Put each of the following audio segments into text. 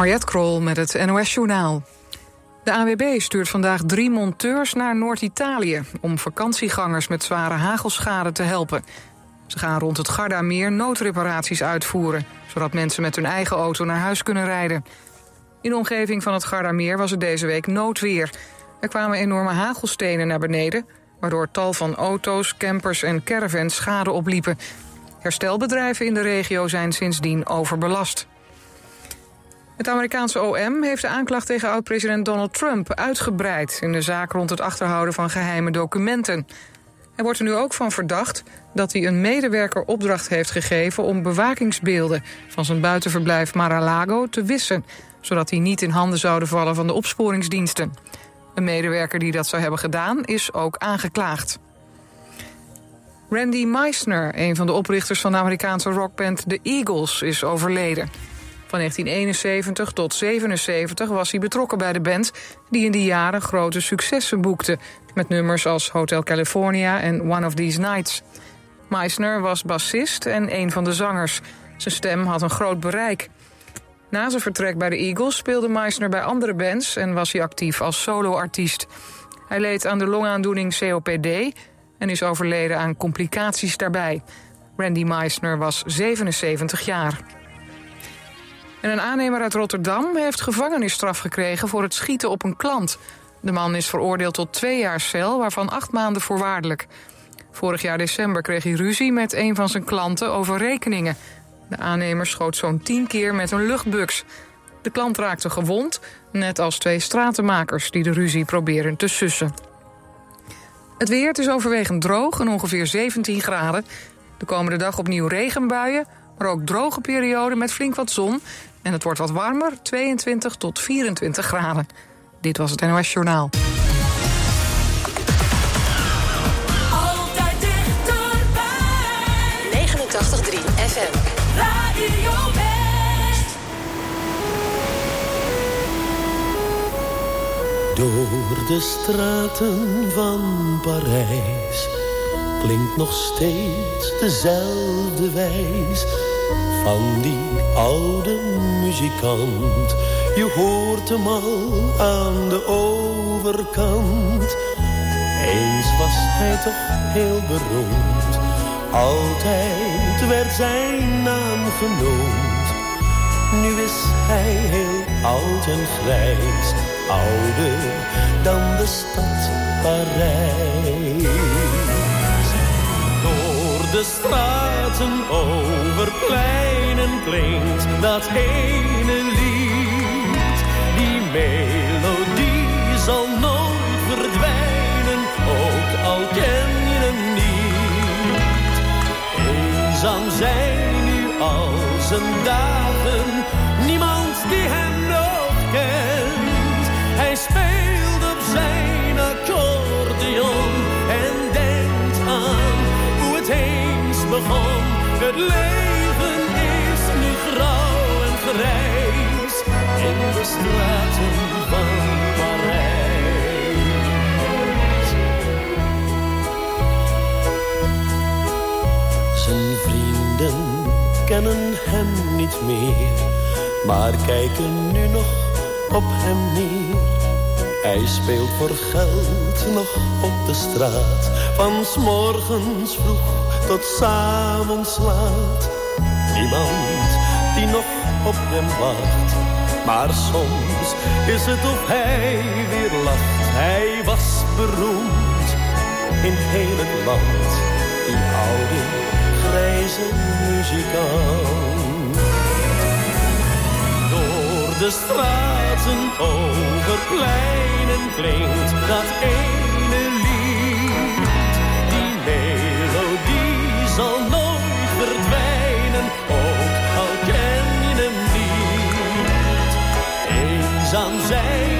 Mariette Krol met het NOS Journaal. De AWB stuurt vandaag drie monteurs naar Noord-Italië... om vakantiegangers met zware hagelschade te helpen. Ze gaan rond het Gardameer noodreparaties uitvoeren... zodat mensen met hun eigen auto naar huis kunnen rijden. In de omgeving van het Gardameer was het deze week noodweer. Er kwamen enorme hagelstenen naar beneden... waardoor tal van auto's, campers en caravans schade opliepen. Herstelbedrijven in de regio zijn sindsdien overbelast. Het Amerikaanse OM heeft de aanklacht tegen oud-president Donald Trump uitgebreid... in de zaak rond het achterhouden van geheime documenten. Hij wordt er nu ook van verdacht dat hij een medewerker opdracht heeft gegeven... om bewakingsbeelden van zijn buitenverblijf Mar-a-Lago te wissen... zodat die niet in handen zouden vallen van de opsporingsdiensten. Een medewerker die dat zou hebben gedaan is ook aangeklaagd. Randy Meisner, een van de oprichters van de Amerikaanse rockband The Eagles, is overleden. Van 1971 tot 77 was hij betrokken bij de band... die in die jaren grote successen boekte... met nummers als Hotel California en One of These Nights. Meisner was bassist en een van de zangers. Zijn stem had een groot bereik. Na zijn vertrek bij de Eagles speelde Meisner bij andere bands... en was hij actief als soloartiest. Hij leed aan de longaandoening COPD... en is overleden aan complicaties daarbij. Randy Meisner was 77 jaar. En een aannemer uit Rotterdam heeft gevangenisstraf gekregen voor het schieten op een klant. De man is veroordeeld tot twee jaar cel, waarvan acht maanden voorwaardelijk. Vorig jaar december kreeg hij ruzie met een van zijn klanten over rekeningen. De aannemer schoot zo'n tien keer met een luchtbuks. De klant raakte gewond, net als twee stratenmakers die de ruzie proberen te sussen. Het weer is overwegend droog en ongeveer 17 graden. De komende dag opnieuw regenbuien, maar ook droge perioden met flink wat zon. En het wordt wat warmer, 22 tot 24 graden. Dit was het NOS Journaal. Altijd dichterbij. 89.3 FM. Radio West. Door de straten van Parijs klinkt nog steeds dezelfde wijs van die oude muzikant. Je hoort hem al aan de overkant. Eens was hij toch heel beroemd, altijd werd zijn naam genoemd. Nu is hij heel oud en grijs, ouder dan de stad Parijs. De straten over pleinen klinkt dat ene lied. Die melodie zal nooit verdwijnen, ook al ken je hem niet. Eenzaam zijn nu al zijn dagen, niemand die hem Het leven is nu grauw en grijs in de straten van Parijs. Zijn vrienden kennen hem niet meer, maar kijken nu nog op hem neer. Hij speelt voor geld nog op de straat, van s morgens vroeg tot s avonds laat. Niemand die nog op hem wacht, maar soms is het of hij weer lacht. Hij was beroemd in heel het land, die oude grijze muzikant. Door de straten over pleinen klinkt dat ene ook al ken je hem niet. Eenzaam zijn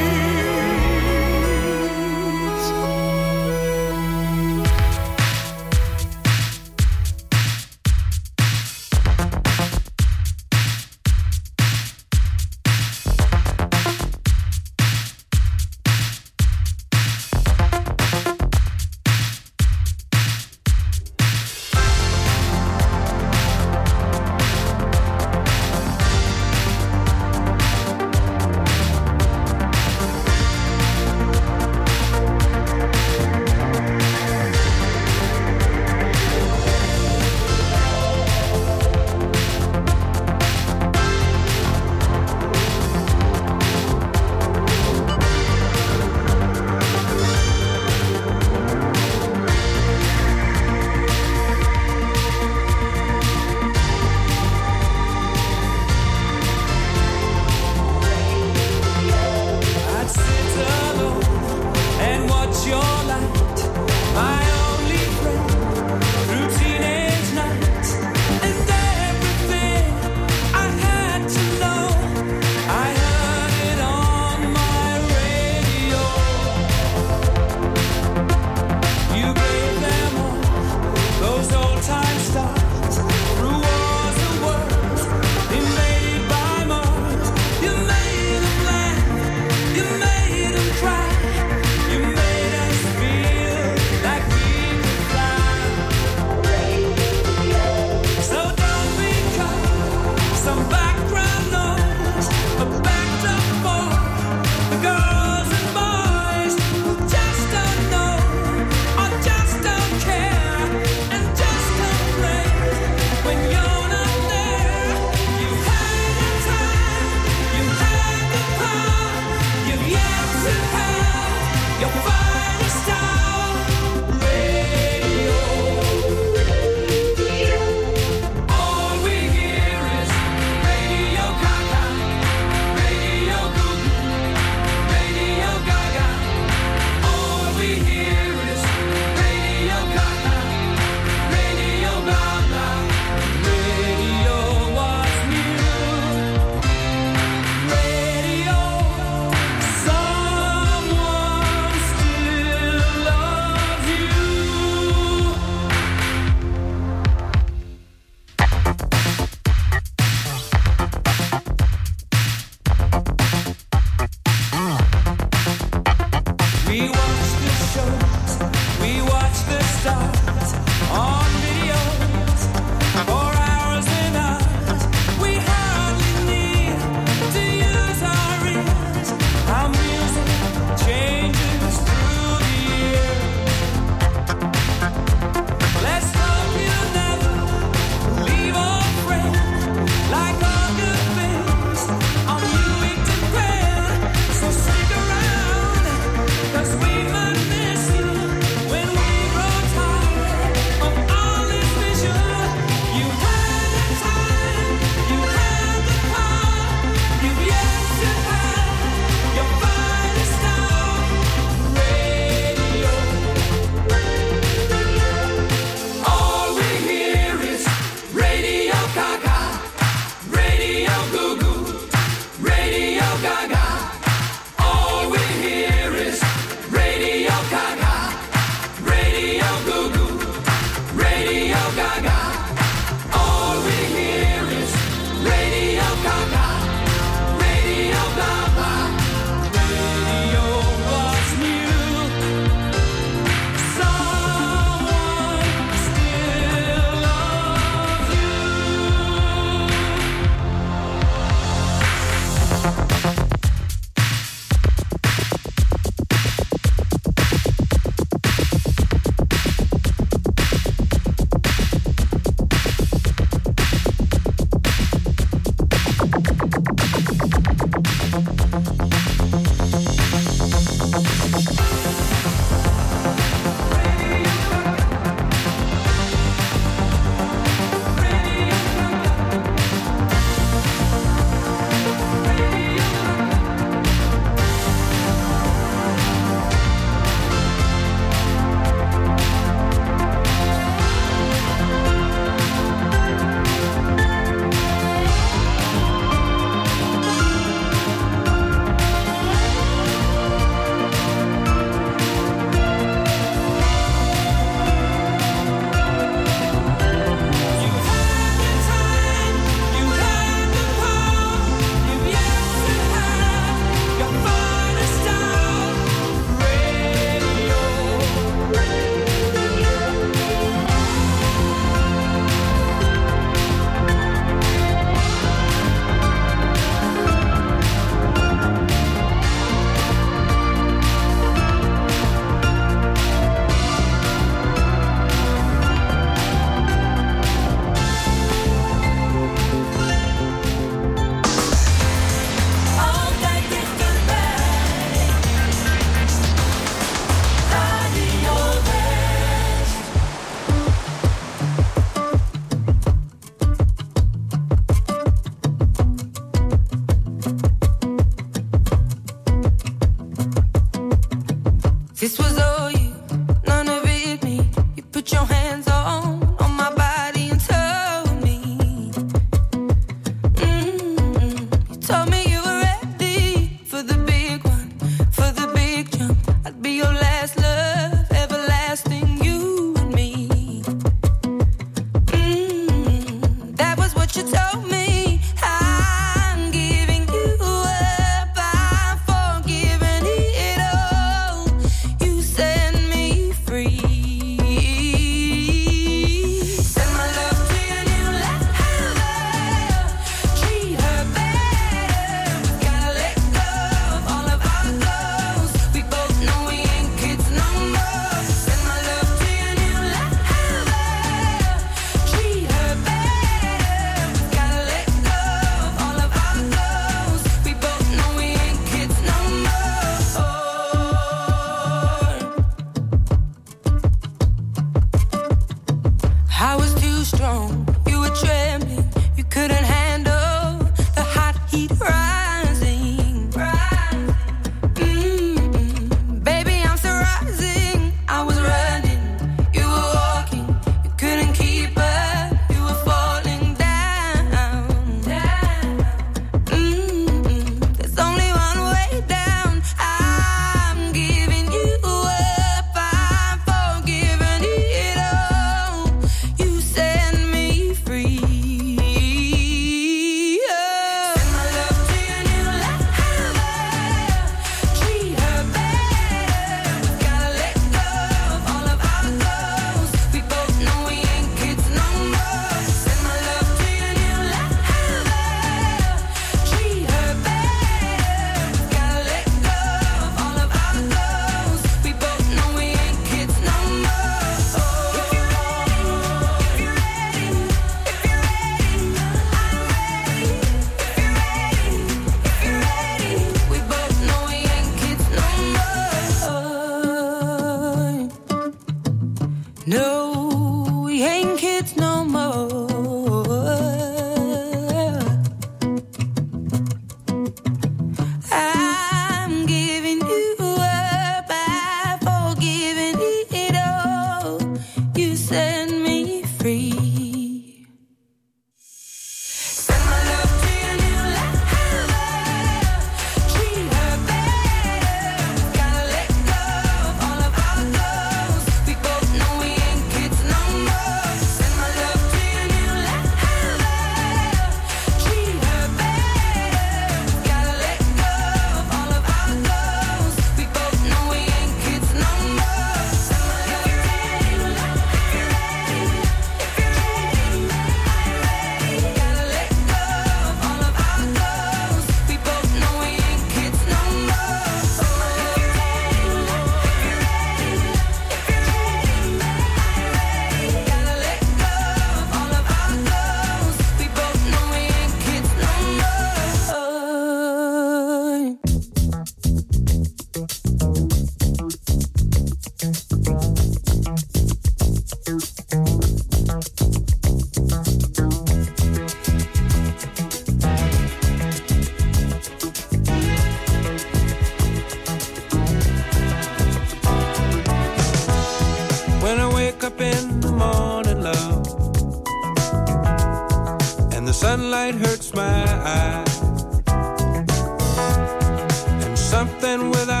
something without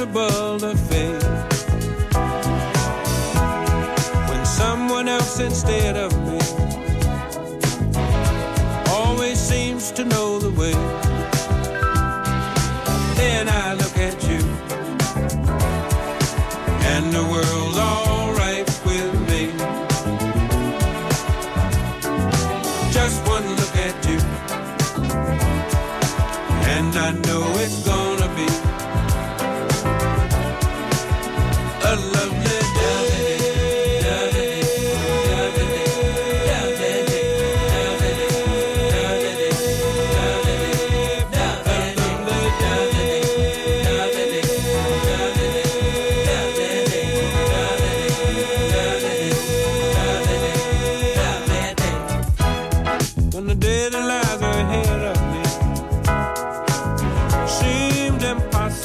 impossible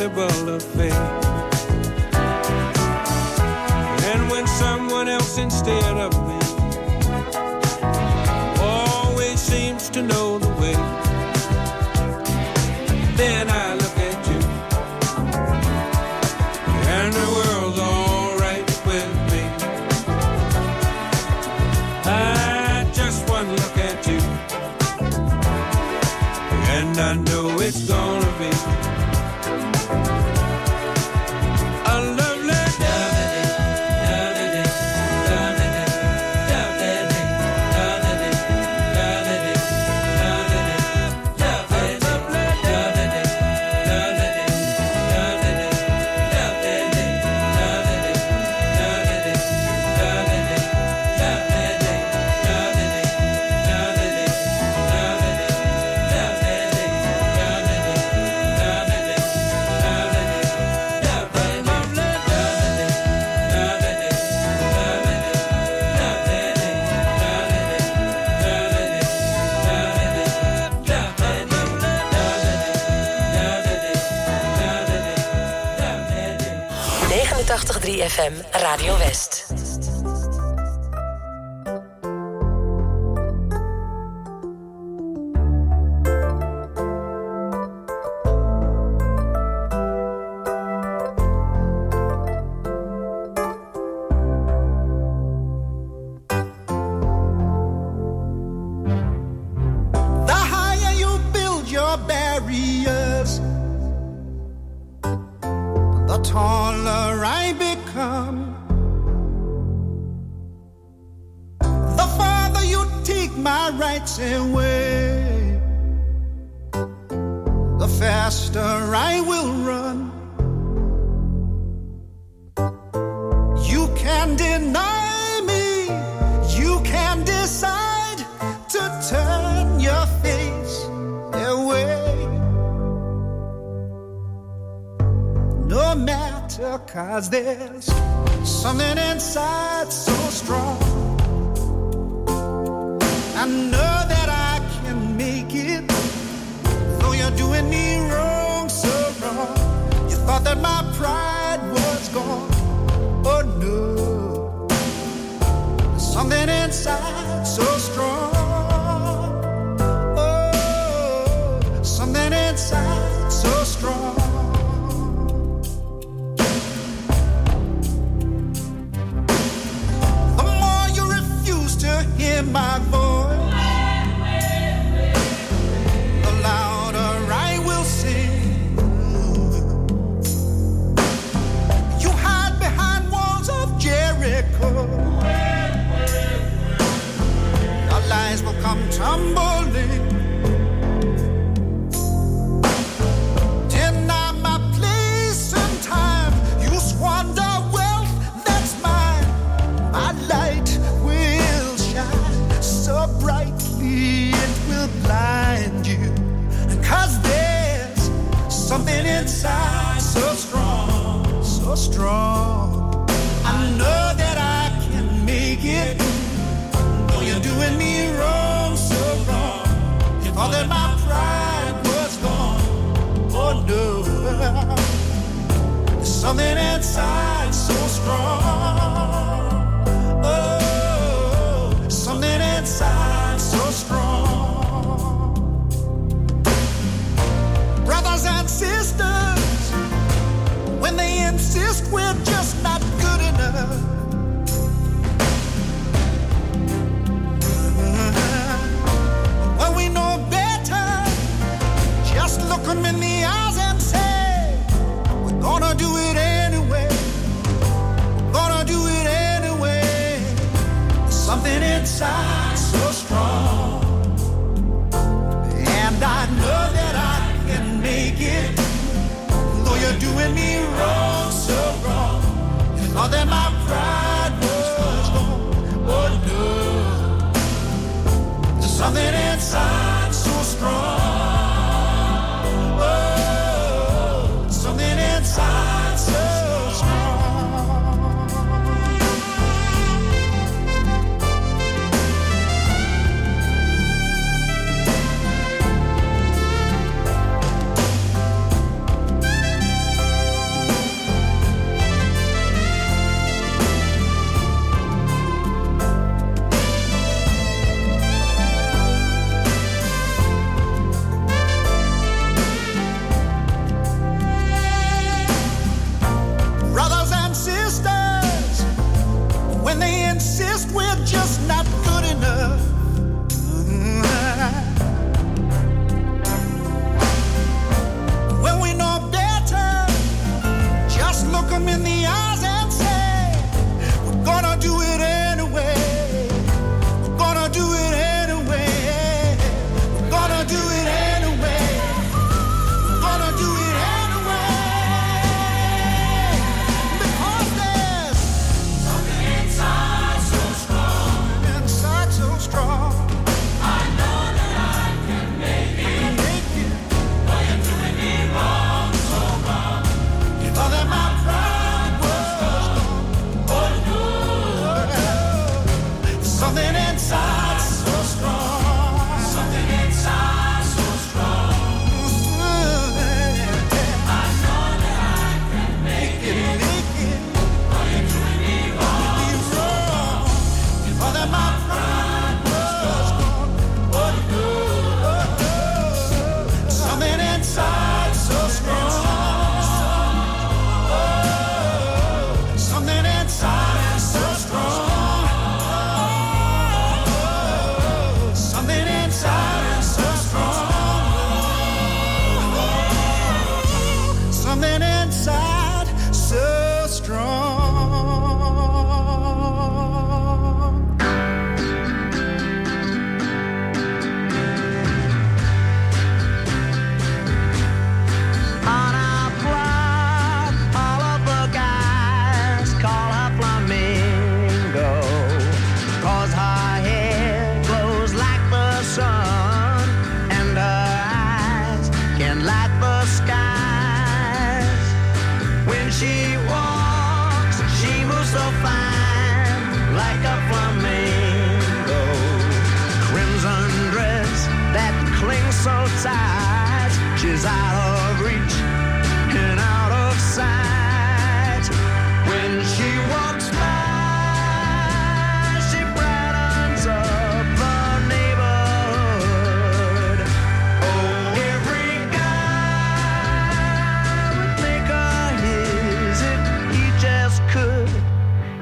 impossible face. And when someone else instead of FM Radio West. My rights away, the faster I will run. You can deny me, you can decide to turn your face away. No matter, cause there's something inside so strong. I know that I can make it, though you're doing me wrong, so wrong. You thought that my pride was gone. Oh no, something inside so strong. Oh, something inside so strong. The more you refuse to hear my voice, come tumbling. Deny my place time. Wealth that's mine. My light will shine so brightly it will blind you. Cause there's something inside so strong, so strong. Something inside so strong.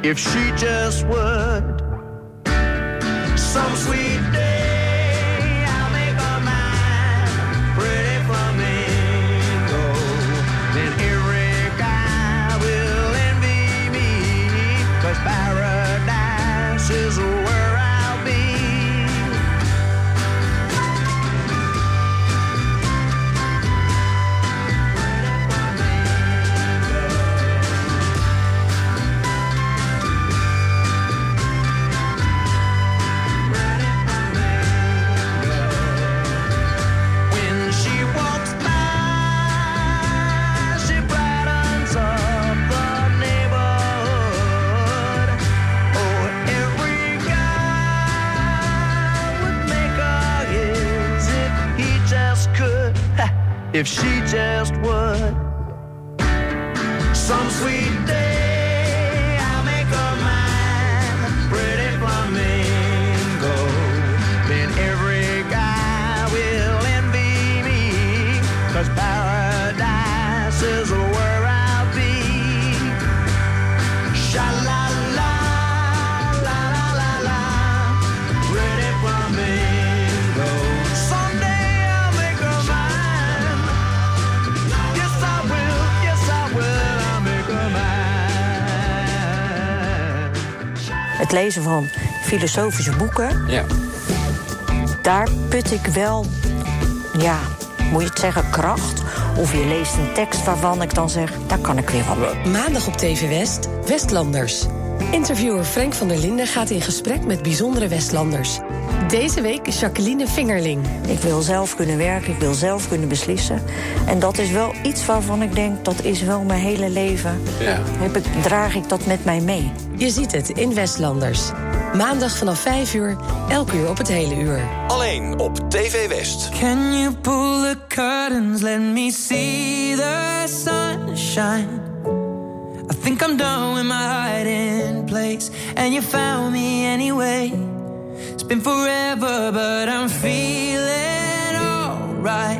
If she just would. Lezen van filosofische boeken, Ja. daar put ik wel, ja, moet je het zeggen, kracht. Of je leest een tekst waarvan ik dan zeg, daar kan ik weer wat mee. Maandag op TV West, Westlanders. Interviewer Frank van der Linden gaat in gesprek met bijzondere Westlanders. Deze week is Jacqueline Vingerling. Ik wil zelf kunnen werken, ik wil zelf kunnen beslissen. En dat is wel iets waarvan ik denk, dat is wel mijn hele leven. Ja. Heb ik, draag ik dat met mij mee. Je ziet het in Westlanders. Maandag vanaf 5 uur, elk uur op het hele uur. Alleen op TV West. Can you pull the curtains? Let me see the sunshine. I think I'm done with my hiding place, and you found me anyway. It's been forever, but I'm feeling alright.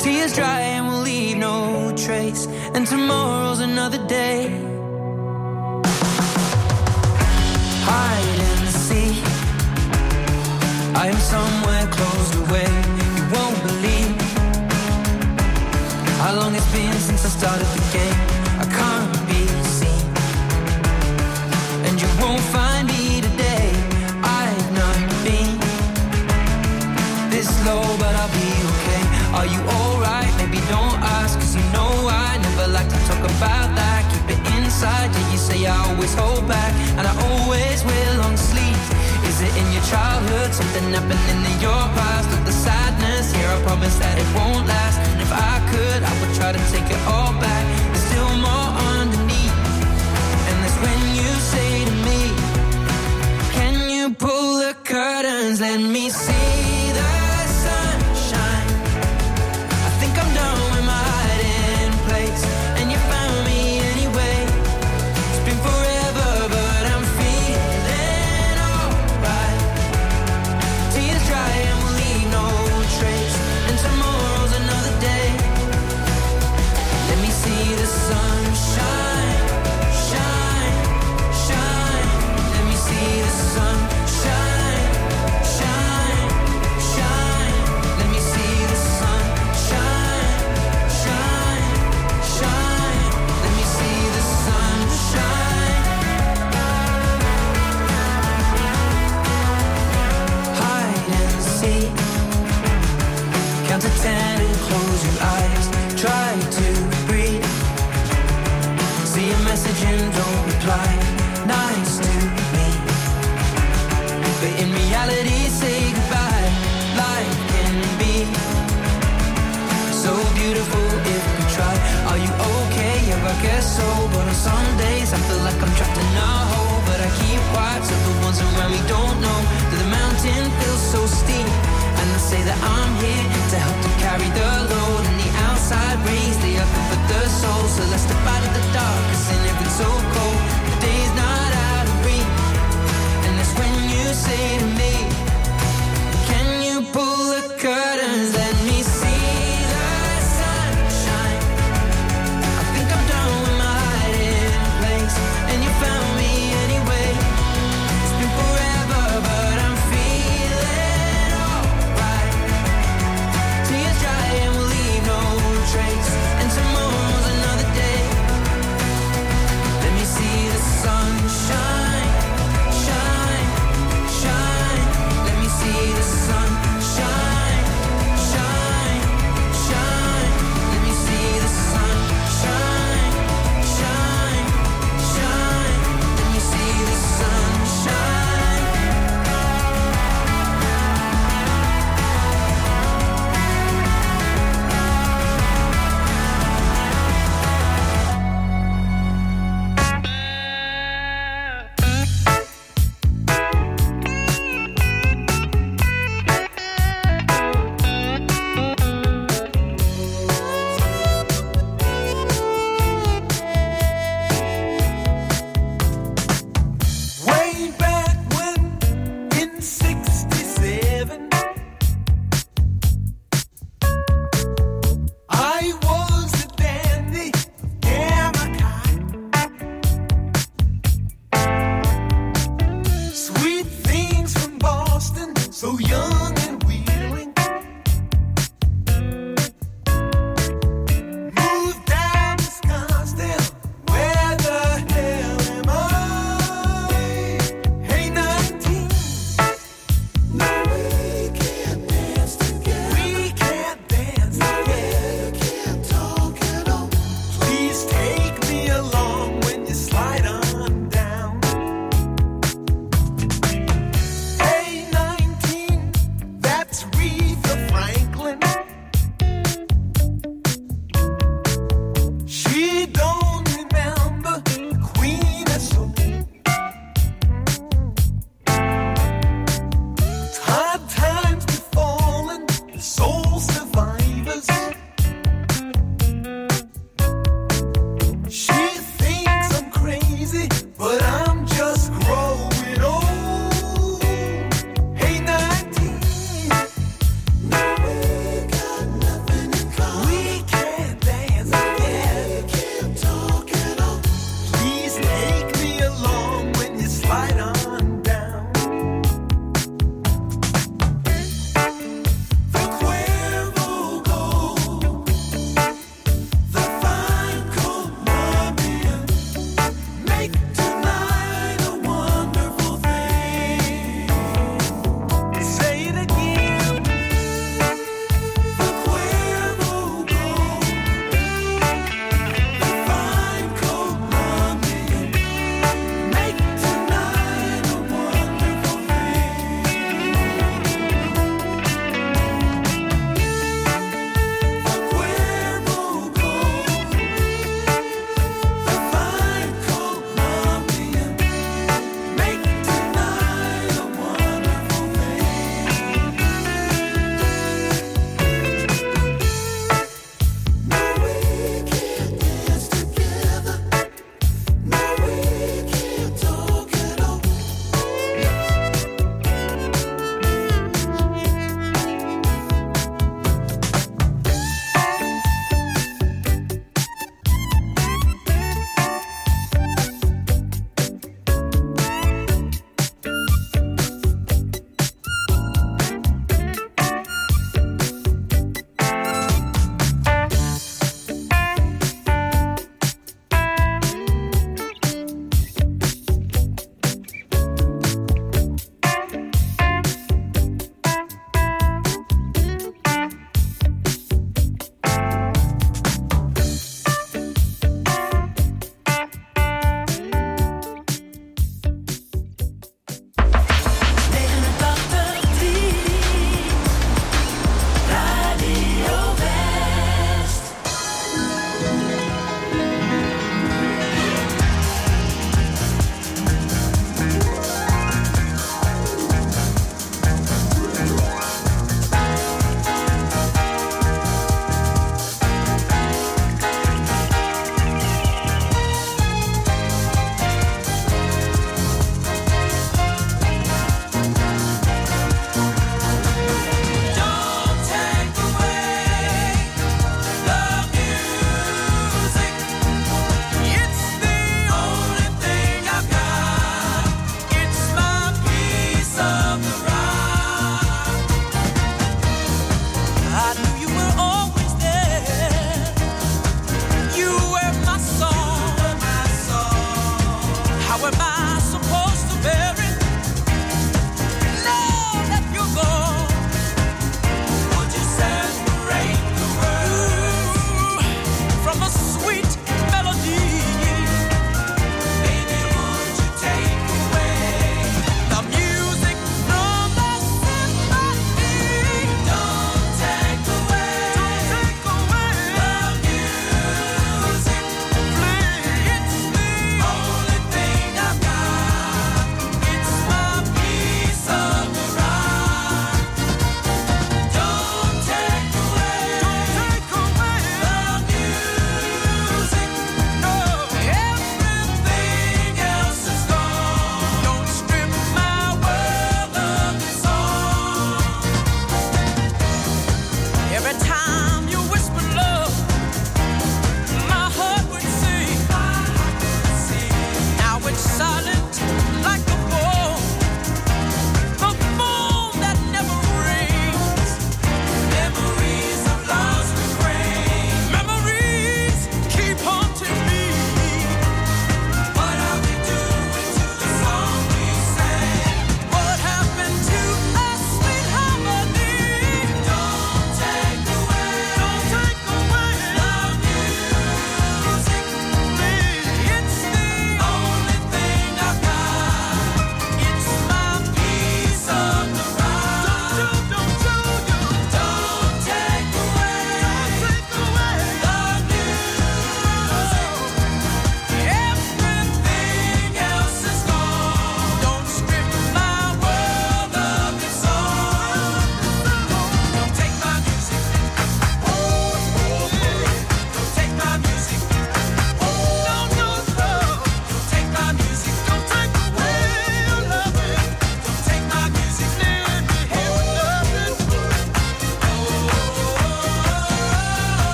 Tears dry and we'll leave no trace, and tomorrow's another day. Hide and seek. I am somewhere closed away. You won't believe how long it's been since I started the game. I can't be seen, and you won't find me I'll be okay. Are you alright? Maybe don't ask, cause you know I never like to talk about that. Keep it inside, yeah, you say I always hold back, and I always wear long sleeves. Is it in your childhood? Something happening in your past? Or the sadness here? I promise that it won't last. And if I could, I would try to take it all back. There's still more underneath. And that's when you say to me, Can you pull the curtains? Let me see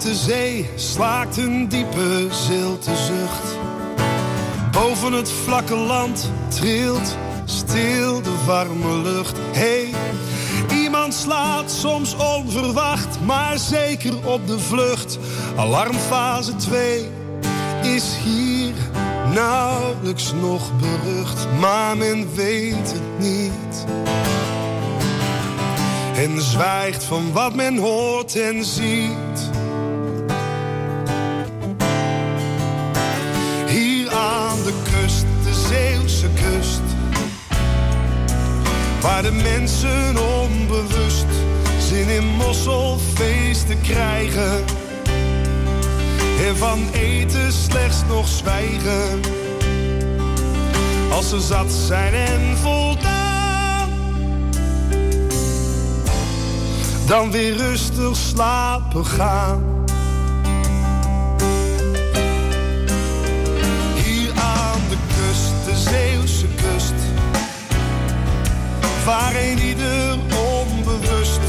grote zee slaakt een diepe zilte zucht. Boven het vlakke land trilt stil de warme lucht. Hey, iemand slaat soms onverwacht, maar zeker op de vlucht. Alarmfase 2 is hier nauwelijks nog berucht, maar men weet het niet. En zwijgt van wat men hoort en ziet. Waar de mensen onbewust zin in mosselfeesten krijgen. En van eten slechts nog zwijgen. Als ze zat zijn en voldaan. Dan weer rustig slapen gaan. Hier aan de kust, de Zeeuwse kust. Waar een ieder onbewust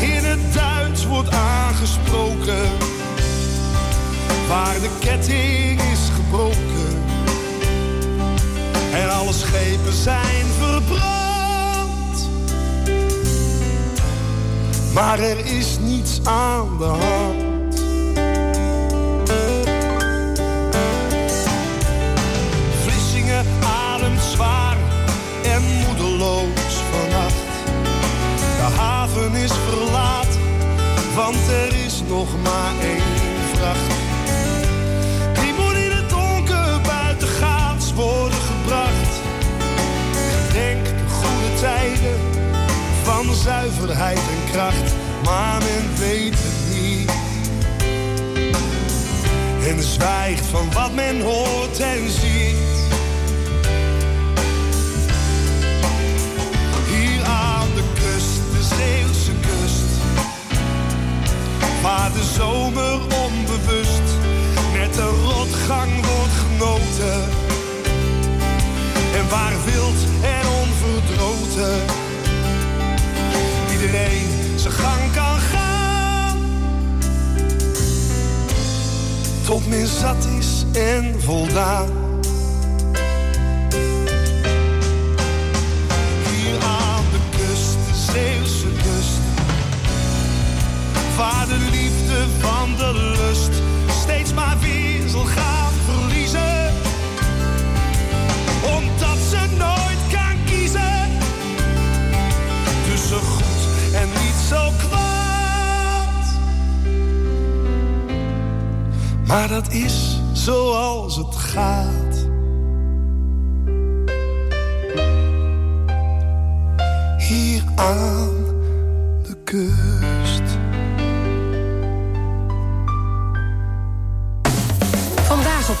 in het Duits wordt aangesproken. Waar de ketting is gebroken. En alle schepen zijn verbrand. Maar er is niets aan de hand. Is verlaat, want er is nog maar één vracht. Die moet in het donker buitengaats worden gebracht. Gedenk de goede tijden van zuiverheid en kracht, maar men weet het niet. En zwijgt van wat men hoort en ziet. Waar de zomer onbewust met de rotgang wordt genoten. En waar wild en onverdroten iedereen zijn gang kan gaan. Tot men zat is en voldaan. Waar de liefde van de lust steeds maar weer zal gaan verliezen. Omdat ze nooit kan kiezen tussen goed en niet zo kwaad. Maar dat is zoals het gaat. Hier aan de kust.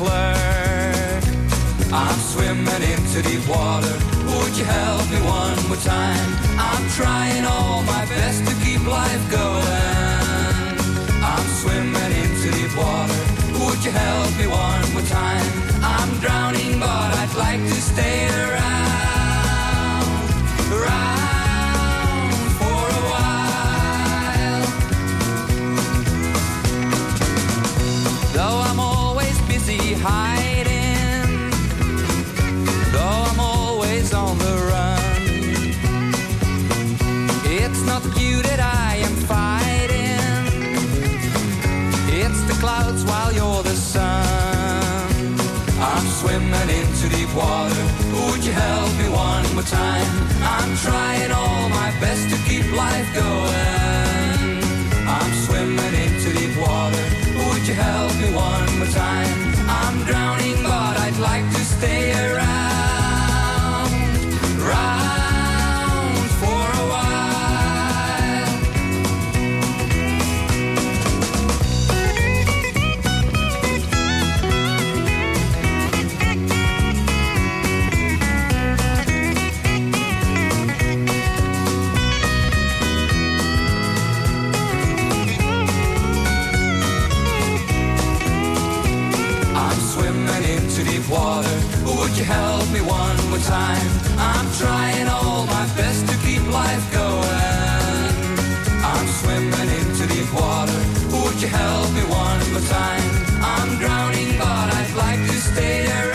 clerk? I'm swimming into deep water. Would you help me one more time? I'm trying all my best to keep life going. I'm swimming into deep water. Would you help me one more time? I'm drowning, but I'd like to stay around, sun. I'm swimming into deep water. Would you help me one more time? I'm trying all my best to keep life going. I'm swimming into deep water. Would you help me one more time? I'm drowning, but I'd like to stay around. water. Would you help me one more time? I'm trying all my best to keep life going. I'm swimming into deep water. Would you help me one more time? I'm drowning, but I'd like to stay there.